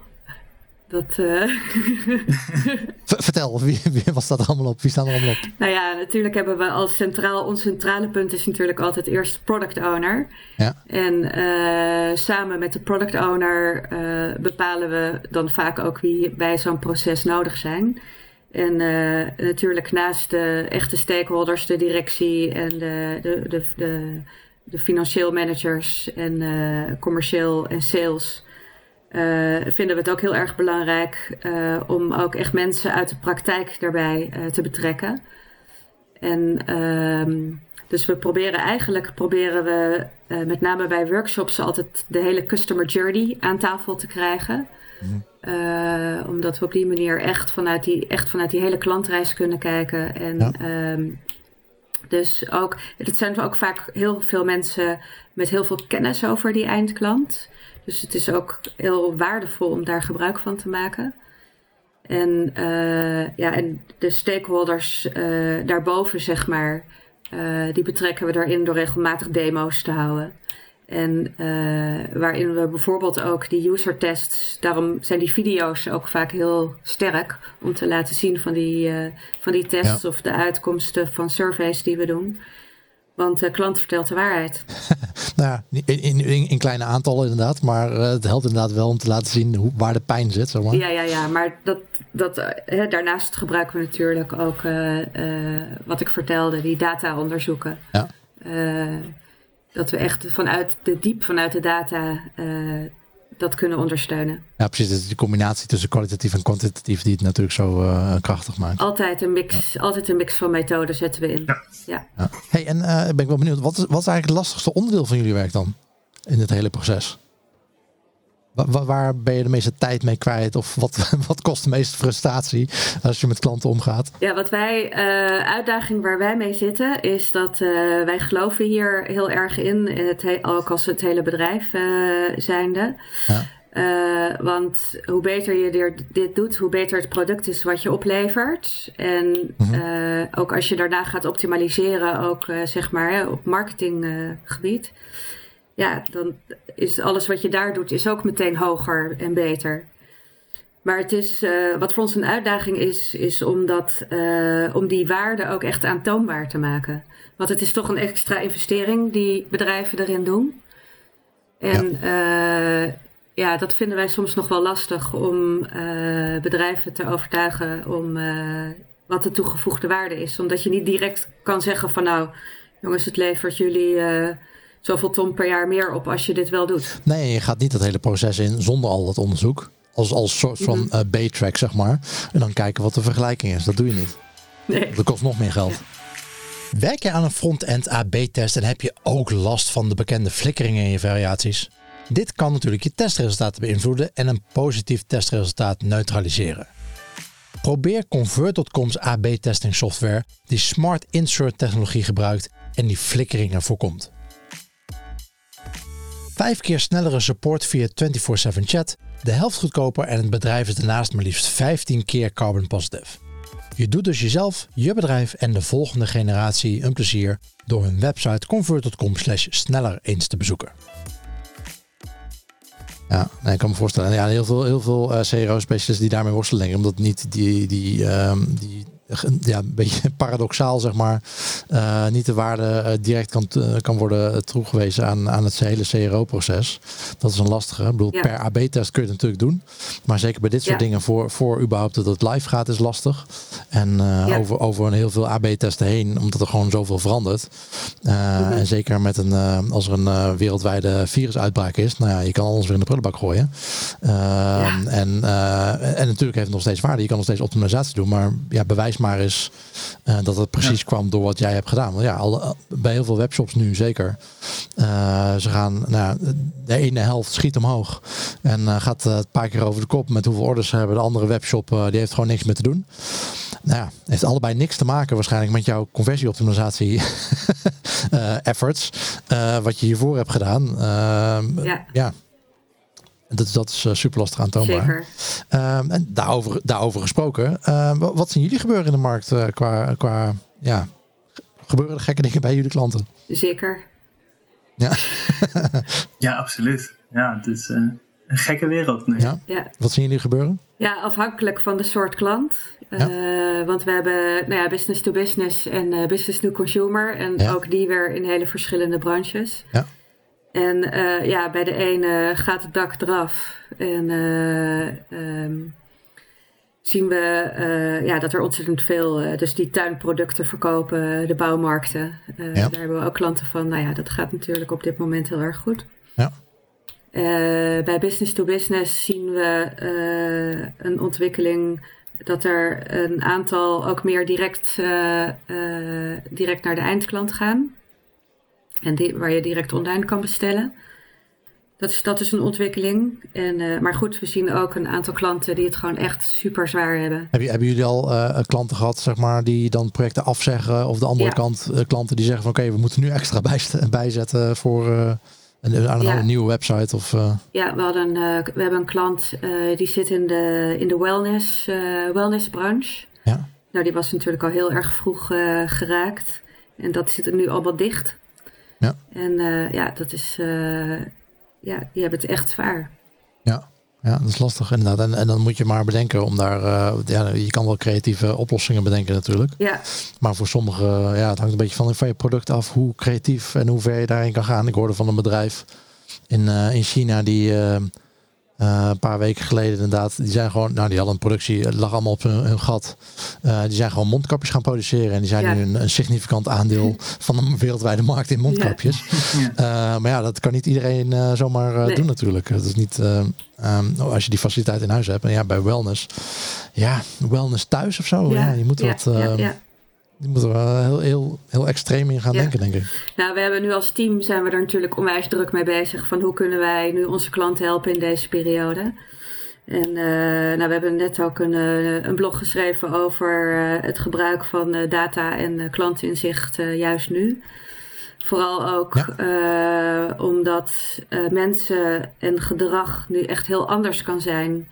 Dat, [laughs] uh... Vertel, wie, wie, was dat allemaal op? Wie staan er allemaal op? Nou ja, natuurlijk hebben we als centraal, ons centrale punt is natuurlijk altijd eerst product owner. Ja. En uh, samen met de product owner uh, bepalen we dan vaak ook wie bij zo'n proces nodig zijn. En natuurlijk naast de echte stakeholders, de directie en de, de, de, de, de financieel managers en commercieel en sales vinden we het ook heel erg belangrijk uh, om ook echt mensen uit de praktijk daarbij uh, te betrekken. En uh, dus we proberen eigenlijk, proberen we met name bij workshops altijd de hele customer journey aan tafel te krijgen. Mm. omdat we op die manier echt vanuit die, echt vanuit die hele klantreis kunnen kijken. En ja. Ehm, dus ook, het zijn ook vaak heel veel mensen met heel veel kennis over die eindklant. Dus het is ook heel waardevol om daar gebruik van te maken. En, uh, ja, en de stakeholders uh, daarboven, zeg maar, uh, die betrekken we daarin door regelmatig demo's te houden. En waarin we bijvoorbeeld ook die user tests, daarom zijn die video's ook vaak heel sterk om te laten zien van die, van die tests ja. of de uitkomsten van surveys die we doen. Want de klant vertelt de waarheid. [laughs] nou ja, in, in, in, kleine aantallen inderdaad. Maar uh, het helpt inderdaad wel om te laten zien hoe, waar de pijn zit. Zeg maar. Ja, ja, ja. Maar dat, dat, uh, daarnaast gebruiken we natuurlijk ook uh, wat ik vertelde, die data onderzoeken. Ja. dat we echt vanuit de diep, vanuit de data dat kunnen ondersteunen. Ja, precies. Het is die combinatie tussen kwalitatief en kwantitatief die het natuurlijk zo uh, krachtig maakt. Altijd een mix, ja. altijd een mix van methoden zetten we in. Ja. ja. ja. Hey, en uh, ben ik wel benieuwd, wat is, wat is eigenlijk het lastigste onderdeel van jullie werk dan? In het hele proces? Waar, waar ben je de meeste tijd mee kwijt? Of wat, [laughs] wat kost de meeste frustratie als je met klanten omgaat? Ja, wat wij, uh, uitdaging waar wij mee zitten, is dat uh, wij geloven hier heel erg in, in het ook als het hele bedrijf uh, zijnde. Ja. Uh, want hoe beter je dit doet, hoe beter het product is wat je oplevert. En uh, ook als je daarna gaat optimaliseren, ook uh, zeg maar hè, op marketinggebied. Ja, dan is alles wat je daar doet, is ook meteen hoger en beter. Maar het is, wat voor ons een uitdaging is, is om, dat, om die waarde ook echt aantoonbaar te maken. Want het is toch een extra investering die bedrijven erin doen. En ja ja, dat vinden wij soms nog wel lastig om bedrijven te overtuigen om wat de toegevoegde waarde is. Omdat je niet direct kan zeggen van nou, jongens, het levert jullie zoveel ton per jaar meer op als je dit wel doet. Nee, je gaat niet dat hele proces in zonder al dat onderzoek. Als, als soort van mm -hmm. B-track, zeg maar. En dan kijken wat de vergelijking is. Dat doe je niet. Nee. Dat kost nog meer geld. Ja. Werk je aan een front-end AB-test en heb je ook last van de bekende flikkeringen in je variaties? Dit kan natuurlijk je testresultaten beïnvloeden en een positief testresultaat neutraliseren. Probeer Convert.com's AB-testing software die Smart Insert technologie gebruikt en die flikkeringen voorkomt. Vijf keer snellere support via 24/7 chat, de helft goedkoper en het bedrijf is daarnaast maar liefst 15 keer carbon positive. Je doet dus jezelf, je bedrijf en de volgende generatie een plezier door hun website convert.com sneller eens te bezoeken. Ja, ik kan me voorstellen. Ja, heel veel, heel veel uh, CRO-specialisten die daarmee worstelen, omdat niet die, die, um, die ja, een beetje [laughs] paradoxaal, zeg maar, uh, niet de waarde uh, direct kan, kan worden toegewezen aan, aan het hele CRO-proces. Dat is een lastige. Ik bedoel, per AB-test kun je het natuurlijk doen. Maar zeker bij dit soort dingen, voor, voor überhaupt dat het live gaat, is lastig. En over, over een heel veel AB-testen heen, omdat er gewoon zoveel verandert. -hmm. En zeker met een, als er een wereldwijde virusuitbraak is, nou ja, je kan alles weer in de prullenbak gooien. Ehm, en, en natuurlijk heeft het nog steeds waarde. Je kan nog steeds optimalisatie doen, maar ja, bewijs maar eens uh, dat het precies kwam door wat jij hebt gedaan. Want ja, al, bij heel veel webshops nu zeker. Uh, ze gaan, nou, de ene helft schiet omhoog en gaat een paar keer over de kop met hoeveel orders ze hebben. De andere webshop die heeft gewoon niks meer te doen. Nou ja, heeft allebei niks te maken waarschijnlijk met jouw conversieoptimalisatie [laughs] efforts. wat je hiervoor hebt gedaan. Ehm, ja. ja. Dat, dat is uh, super lastig aantoonbaar. Zeker. Um, en daarover, daarover gesproken, uh, wat zien jullie gebeuren in de markt uh, qua, qua ja, gebeuren er gekke dingen bij jullie klanten? Zeker. Ja, [laughs] ja absoluut. Ja, het is een gekke wereld nu. Ja? ja? Wat zien jullie gebeuren? Ja, afhankelijk van de soort klant. Ja. want we hebben nou ja, business to business en business to consumer. En ja. ook die weer in hele verschillende branches. Ja. En uh, ja, bij de ene gaat het dak eraf. En uh, um, zien we uh, ja, dat er ontzettend veel, dus die tuinproducten verkopen, de bouwmarkten. Ja. Daar hebben we ook klanten van. Nou ja, dat gaat natuurlijk op dit moment heel erg goed. Ja. bij business to business zien we een ontwikkeling dat er een aantal ook meer direct, direct naar de eindklant gaan. En die, waar je direct online kan bestellen. Dat is, dat is een ontwikkeling. En, uh, maar goed, we zien ook een aantal klanten die het gewoon echt super zwaar hebben. Heb je, hebben jullie al uh, klanten gehad, zeg maar, die dan projecten afzeggen? Of de andere ja. kant uh, klanten die zeggen van oké, we moeten nu extra [laughs] bijzetten voor een, ja. een nieuwe website? Of, Ja, we, hadden, we hebben een klant die zit in de, in de wellness, wellnessbranche. Ja. Nou, die was natuurlijk al heel erg vroeg geraakt. En dat zit er nu allemaal dicht. Ja. En uh, ja, dat is, uh, ja, die hebben het echt zwaar. Ja, ja dat is lastig inderdaad. En, en dan moet je maar bedenken om daar, uh, ja, je kan wel creatieve oplossingen bedenken natuurlijk. Ja. Maar voor sommigen, ja, het hangt een beetje van, van je product af hoe creatief en hoe ver je daarin kan gaan. Ik hoorde van een bedrijf in, in China die uh, een paar weken geleden inderdaad. Die zijn gewoon, nou die hadden een productie, het lag allemaal op hun, hun gat. Uh, die zijn gewoon mondkapjes gaan produceren. En die zijn ja. nu een, een, significant aandeel [laughs] van de wereldwijde markt in mondkapjes. Ja. Uh, maar ja, dat kan niet iedereen zomaar nee. doen natuurlijk. Dat is niet, um, als je die faciliteit in huis hebt. En ja, bij wellness. Ja, wellness thuis of zo. Ja, je moet wat... Die moeten we wel heel, heel, heel extreem in gaan ja. denken, denk ik. Nou, we hebben nu als team zijn we er natuurlijk onwijs druk mee bezig. Van hoe kunnen wij nu onze klanten helpen in deze periode. En uh, nou, we hebben net ook een, een blog geschreven over uh, het gebruik van uh, data en klantinzicht juist nu. Vooral ook ja. omdat mensen en gedrag nu echt heel anders kan zijn.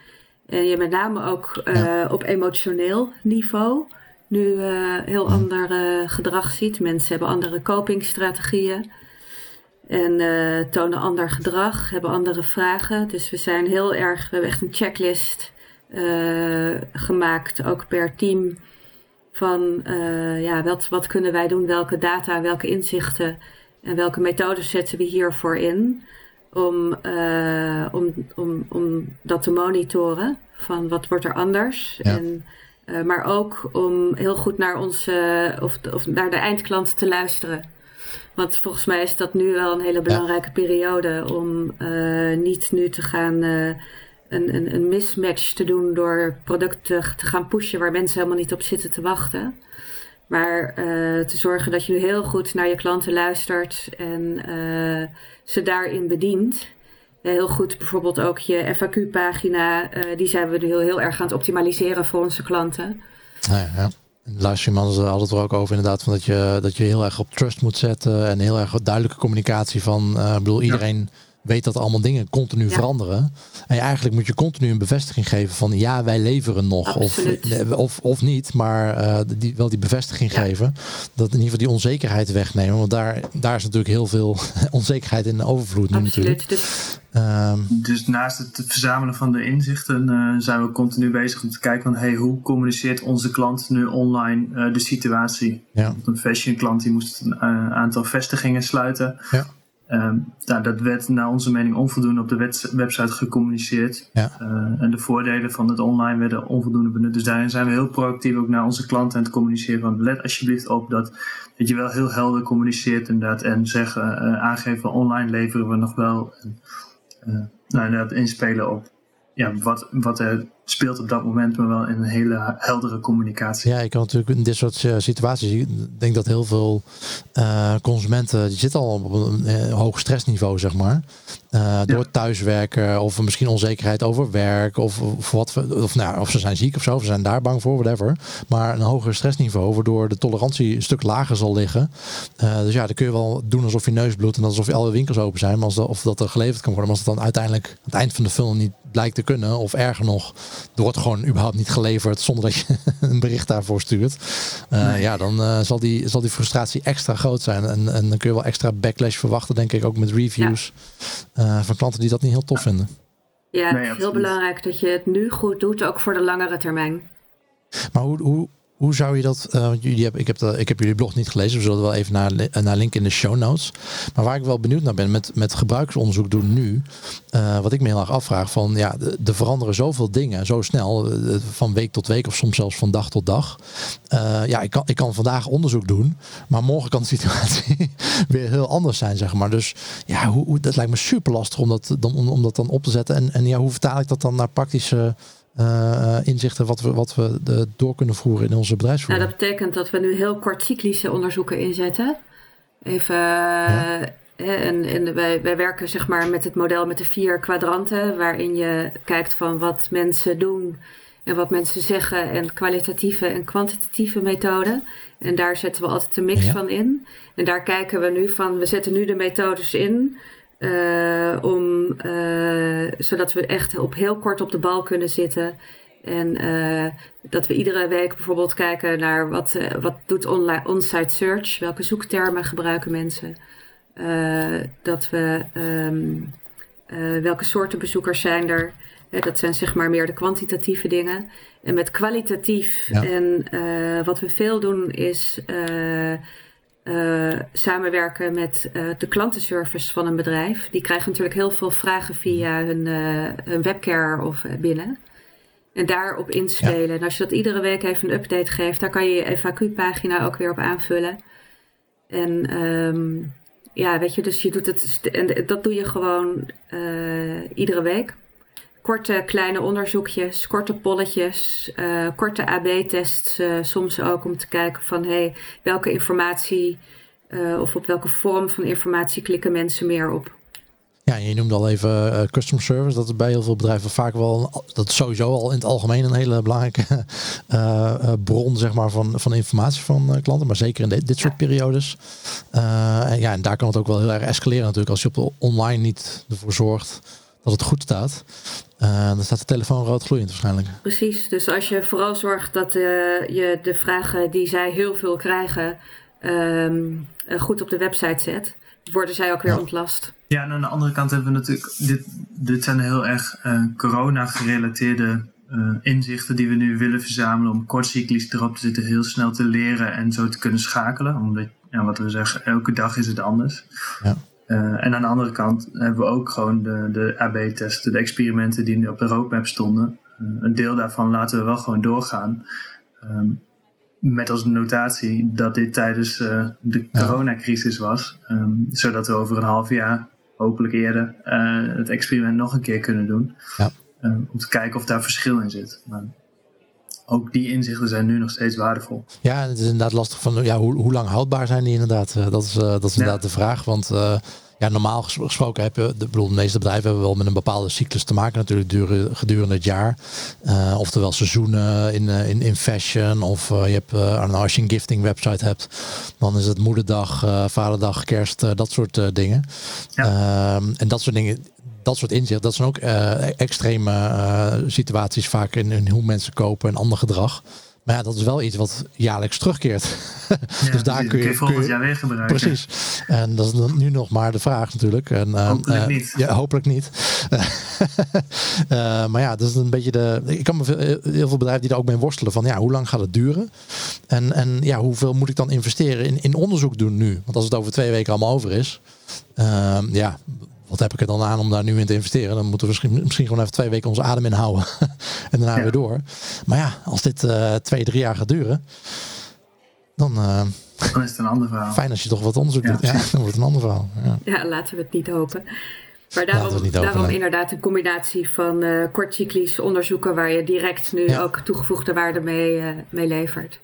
En je met name ook ja. op emotioneel niveau nu uh, heel ander uh, gedrag ziet. Mensen hebben andere copingstrategieën en uh, tonen ander gedrag, hebben andere vragen. Dus we zijn heel erg, we hebben echt een checklist gemaakt, ook per team. Van ja, wat, wat kunnen wij doen, welke data, welke inzichten en welke methodes zetten we hiervoor in. Om, om, om, om dat te monitoren. Van wat wordt er anders? Ja. En, uh, maar ook om heel goed naar onze of, of naar de eindklant te luisteren. Want volgens mij is dat nu wel een hele belangrijke ja. periode om uh, niet nu te gaan uh, een, een, een, mismatch te doen door producten te gaan pushen waar mensen helemaal niet op zitten te wachten. Maar te zorgen dat je nu heel goed naar je klanten luistert en ze daarin bedient heel goed bijvoorbeeld ook je FAQ-pagina. Uh, die zijn we nu heel, heel erg aan het optimaliseren voor onze klanten. Nou ja, ja. Luisterman hadden het er ook over inderdaad van dat je, dat je heel erg op trust moet zetten en heel erg duidelijke communicatie van, uh, bedoel iedereen ja. Weet dat allemaal dingen continu ja. veranderen. En eigenlijk moet je continu een bevestiging geven van ja, wij leveren nog of, of, of niet, maar uh, die, wel die bevestiging ja. geven. Dat in ieder geval die onzekerheid wegnemen, want daar, daar is natuurlijk heel veel [laughs] onzekerheid in de overvloed nu Absoluut. natuurlijk. Dus Ehm, dus naast het verzamelen van de inzichten uh, zijn we continu bezig om te kijken van hey, hoe communiceert onze klant nu online uh, de situatie. Ja. Een fashion klant die moest een uh, aantal vestigingen sluiten. Ja. Um, nou, dat werd naar onze mening onvoldoende op de website gecommuniceerd. Ja. en de voordelen van het online werden onvoldoende benut. Dus daarin zijn we heel proactief ook naar onze klanten aan het communiceren. Van let alsjeblieft op dat, dat je wel heel helder communiceert inderdaad. En zeggen, aangeven online leveren we nog wel. En, uh, nou, inderdaad inspelen op ja, wat, wat er speelt op dat moment, maar wel in een hele heldere communicatie. Ja, ik kan natuurlijk in dit soort uh, situaties, ik denk dat heel veel uh, consumenten, die zitten al op een uh, hoog stressniveau, zeg maar. door thuiswerken of misschien onzekerheid over werk of, of wat, of, nou, of ze zijn ziek of zo, of ze zijn daar bang voor, whatever. Maar een hoger stressniveau, waardoor de tolerantie een stuk lager zal liggen. dus ja, dan kun je wel doen alsof je neus bloedt en alsof je alle winkels open zijn, maar als dat, of dat er geleverd kan worden. Maar als het dan uiteindelijk aan het eind van de film niet blijkt te kunnen, of erger nog, er wordt gewoon überhaupt niet geleverd zonder dat je [laughs] een bericht daarvoor stuurt. Uh, nee. Ja, dan uh, zal, die, zal die frustratie extra groot zijn. En, en dan kun je wel extra backlash verwachten, denk ik, ook met reviews ja. uh, van klanten die dat niet heel tof vinden. Ja, het is heel belangrijk dat je het nu goed doet, ook voor de langere termijn. Maar hoe, hoe, hoe zou je dat? Uh, jullie hebben, ik, heb de, ik heb jullie blog niet gelezen. We zullen wel even naar, naar linken in de show notes. Maar waar ik wel benieuwd naar ben met, met gebruiksonderzoek doen nu. Uh, wat ik me heel erg afvraag van ja, er veranderen zoveel dingen zo snel. Van week tot week of soms zelfs van dag tot dag. ja, ik kan, ik kan vandaag onderzoek doen. Maar morgen kan de [laughs] situatie weer heel anders zijn, zeg maar. Dus ja, hoe, hoe, dat lijkt me super lastig om dat, om, om dat dan op te zetten. En, en ja, hoe vertaal ik dat dan naar praktische uh, inzichten wat we, wat we de, door kunnen voeren in onze bedrijfsvoering. Nou, dat betekent dat we nu heel kort cyclische onderzoeken inzetten. Even, ja. uh, en, en wij, wij werken zeg maar met het model met de vier kwadranten, waarin je kijkt van wat mensen doen en wat mensen zeggen en kwalitatieve en kwantitatieve methoden. En daar zetten we altijd een mix ja. van in. En daar kijken we nu van, we zetten nu de methodes in uh, om, uh, zodat we echt op heel kort op de bal kunnen zitten. En uh, dat we iedere week bijvoorbeeld kijken naar wat, wat doet online on-site search, welke zoektermen gebruiken mensen. dat we um, welke soorten bezoekers zijn er. dat zijn zeg maar meer de kwantitatieve dingen. En met kwalitatief ja. en wat we veel doen is uh, samenwerken met uh, de klantenservice van een bedrijf. Die krijgen natuurlijk heel veel vragen via hun, uh, hun webcare of binnen. En daarop inspelen. Ja. En als je dat iedere week even een update geeft, daar kan je je FAQ-pagina ook weer op aanvullen. En um, ja, weet je, dus je doet het, en dat doe je gewoon iedere week korte kleine onderzoekjes, korte polletjes, uh, korte AB-tests, uh, soms ook om te kijken van hey, welke informatie uh, of op welke vorm van informatie klikken mensen meer op. Ja, je noemde al even customer service. Dat is bij heel veel bedrijven vaak wel, dat is sowieso al in het algemeen een hele belangrijke [laughs] bron zeg maar, van, van informatie van klanten. Maar zeker in dit, dit soort ja. periodes. en, ja, en daar kan het ook wel heel erg escaleren natuurlijk. Als je op online niet ervoor zorgt dat het goed staat. Uh, dan staat de telefoon rood gloeiend waarschijnlijk. Precies, dus als je vooral zorgt dat uh, je de vragen die zij heel veel krijgen um, uh, goed op de website zet, worden zij ook weer ja. ontlast. Ja, en aan de andere kant hebben we natuurlijk, dit, dit zijn heel erg corona-gerelateerde inzichten die we nu willen verzamelen om kortcyclisch erop te zitten, heel snel te leren en zo te kunnen schakelen. Omdat, ja, wat we zeggen, elke dag is het anders. Ja. Uh, en aan de andere kant hebben we ook gewoon de, de AB-testen, de experimenten die nu op de roadmap stonden. Uh, een deel daarvan laten we wel gewoon doorgaan. Um, met als notatie dat dit tijdens uh, de coronacrisis was. Um, zodat we over een half jaar, hopelijk eerder, het experiment nog een keer kunnen doen. Ja. om te kijken of daar verschil in zit. Maar ook die inzichten zijn nu nog steeds waardevol. Ja, het is inderdaad lastig van ja, hoe, hoe lang houdbaar zijn die inderdaad? Uh, dat is, uh, dat is inderdaad ja. de vraag. Want uh, ja, normaal gesproken heb je, de, bedoel, de meeste bedrijven hebben wel met een bepaalde cyclus te maken natuurlijk duren, gedurende het jaar. oftewel seizoenen in, in, in fashion of je hebt, know, als je een gifting website hebt, dan is het moederdag, vaderdag, kerst, dat soort dingen. Ja. Ehm, en dat soort dingen dat soort inzicht, dat zijn ook uh, extreme uh, situaties vaak in, in, hoe mensen kopen en ander gedrag. Maar ja, dat is wel iets wat jaarlijks terugkeert. [laughs] dus daar kun je, volgend jaar weer gebruiken. Precies. En dat is nu nog maar de vraag natuurlijk. En, eh, hopelijk niet. Ja, hopelijk niet. [laughs] maar ja, dat is een beetje de. Ik kan me veel, heel veel bedrijven die daar ook mee worstelen van ja, hoe lang gaat het duren? En, en ja, hoeveel moet ik dan investeren in, in onderzoek doen nu? Want als het over twee weken allemaal over is, uh, ja, wat heb ik er dan aan om daar nu in te investeren? Dan moeten we misschien, misschien gewoon even twee weken onze adem inhouden [laughs] en daarna weer door. Maar ja, als dit uh, twee, drie jaar gaat duren, dan, uh, dan is het een ander verhaal. Fijn als je toch wat onderzoek doet. Ja, dan wordt het een ander verhaal. Ja. ja, laten we het niet hopen. Maar daarom, daarom inderdaad een combinatie van uh, kortcyclisch onderzoeken waar je direct nu ja. ook toegevoegde waarde mee, uh, mee levert.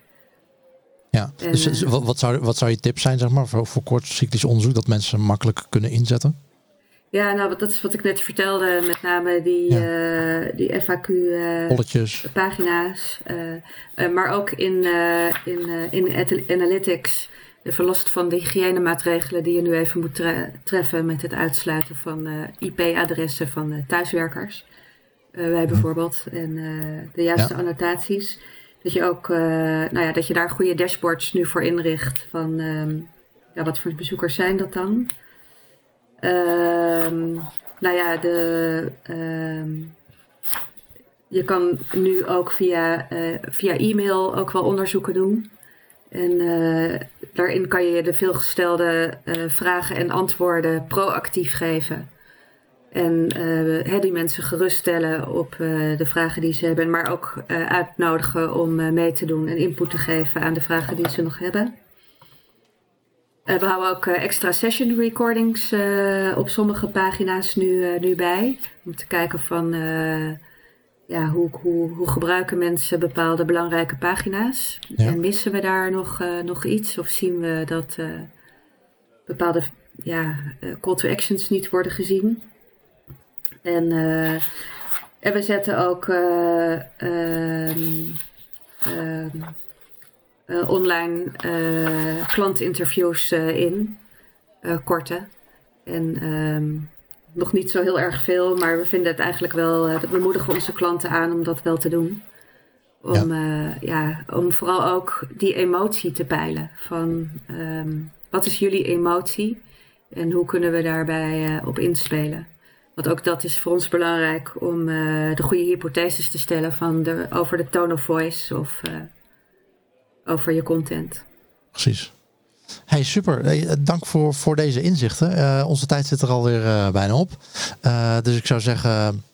Ja, en, dus wat, wat, zou, wat zou je tip zijn zeg maar, voor, voor kortcyclisch onderzoek dat mensen makkelijk kunnen inzetten? Ja, nou, dat is wat ik net vertelde. Met name die, ja. uh, die FAQ-pagina's. Uh, uh, maar ook in, in, in analytics. Verlost van de hygiënemaatregelen die je nu even moet tre treffen met het uitsluiten van IP-adressen van thuiswerkers. wij bijvoorbeeld. En de juiste ja. annotaties. Dat je ook, nou ja, dat je daar goede dashboards nu voor inricht. Van um, ja, wat voor bezoekers zijn dat dan? Um, nou ja, de, um, je kan nu ook via, uh, via e-mail ook wel onderzoeken doen. En uh, daarin kan je de veelgestelde uh, vragen en antwoorden proactief geven. En die mensen geruststellen op de vragen die ze hebben, maar ook uitnodigen om mee te doen en input te geven aan de vragen die ze nog hebben. Uh, we houden ook uh, extra session recordings uh, op sommige pagina's nu, nu bij. Om te kijken van ja, hoe, hoe, hoe gebruiken mensen bepaalde belangrijke pagina's. Ja. En missen we daar nog, nog iets? Of zien we dat bepaalde ja, call to actions niet worden gezien? En, en we zetten ook um, uh, online uh, klantinterviews uh, in, korte. En um, nog niet zo heel erg veel, maar we vinden het eigenlijk wel, we moedigen onze klanten aan om dat wel te doen. Om, ja. ja om vooral ook die emotie te peilen. Van um, wat is jullie emotie en hoe kunnen we daarbij op inspelen? Want ook dat is voor ons belangrijk om de goede hypotheses te stellen van de, over de tone of voice of over je content. Precies. Hey, super. Hey, dank voor, voor deze inzichten. Uh, onze tijd zit er alweer uh, bijna op. Dus ik zou zeggen,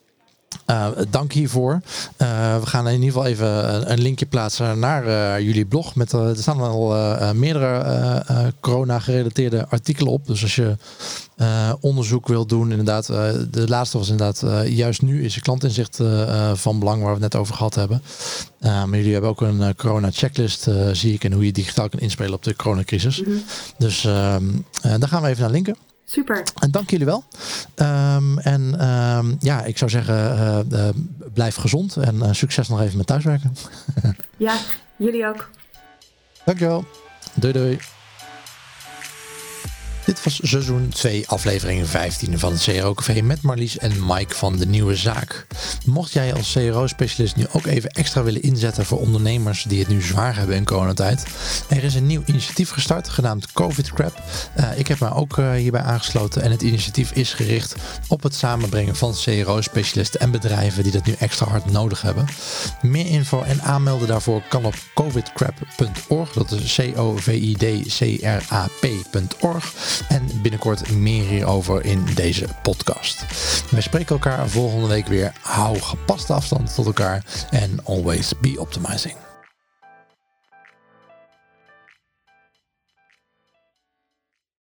uh, dank hiervoor. Uh, we gaan in ieder geval even een linkje plaatsen naar uh, jullie blog. Met, er staan al meerdere corona-gerelateerde artikelen op. Dus als je onderzoek wilt doen, inderdaad. de laatste was inderdaad, juist nu is je klantinzicht van belang, waar we het net over gehad hebben. maar jullie hebben ook een corona-checklist, zie ik, en hoe je digitaal kan inspelen op de coronacrisis. Mm -hmm. Dus ehm, daar gaan we even naar linken. Super. En dank jullie wel. Um, en um, ja, ik zou zeggen, uh, uh, blijf gezond en uh, succes nog even met thuiswerken. [laughs] ja, jullie ook. Dankjewel. Doei doei. Dit was seizoen 2, aflevering 15 van het CRO Café met Marlies en Mike van de Nieuwe Zaak. Mocht jij als CRO-specialist nu ook even extra willen inzetten voor ondernemers die het nu zwaar hebben in coronatijd, er is een nieuw initiatief gestart genaamd COVID Crap. Uh, ik heb me ook uh, hierbij aangesloten en het initiatief is gericht op het samenbrengen van CRO-specialisten en bedrijven die dat nu extra hard nodig hebben. Meer info en aanmelden daarvoor kan op covidcrap.org, dat is C-O-V-I-D-C-R-A-P.org. En binnenkort meer hierover in deze podcast. Wij spreken elkaar volgende week weer. Hou gepaste afstand tot elkaar en always be optimizing.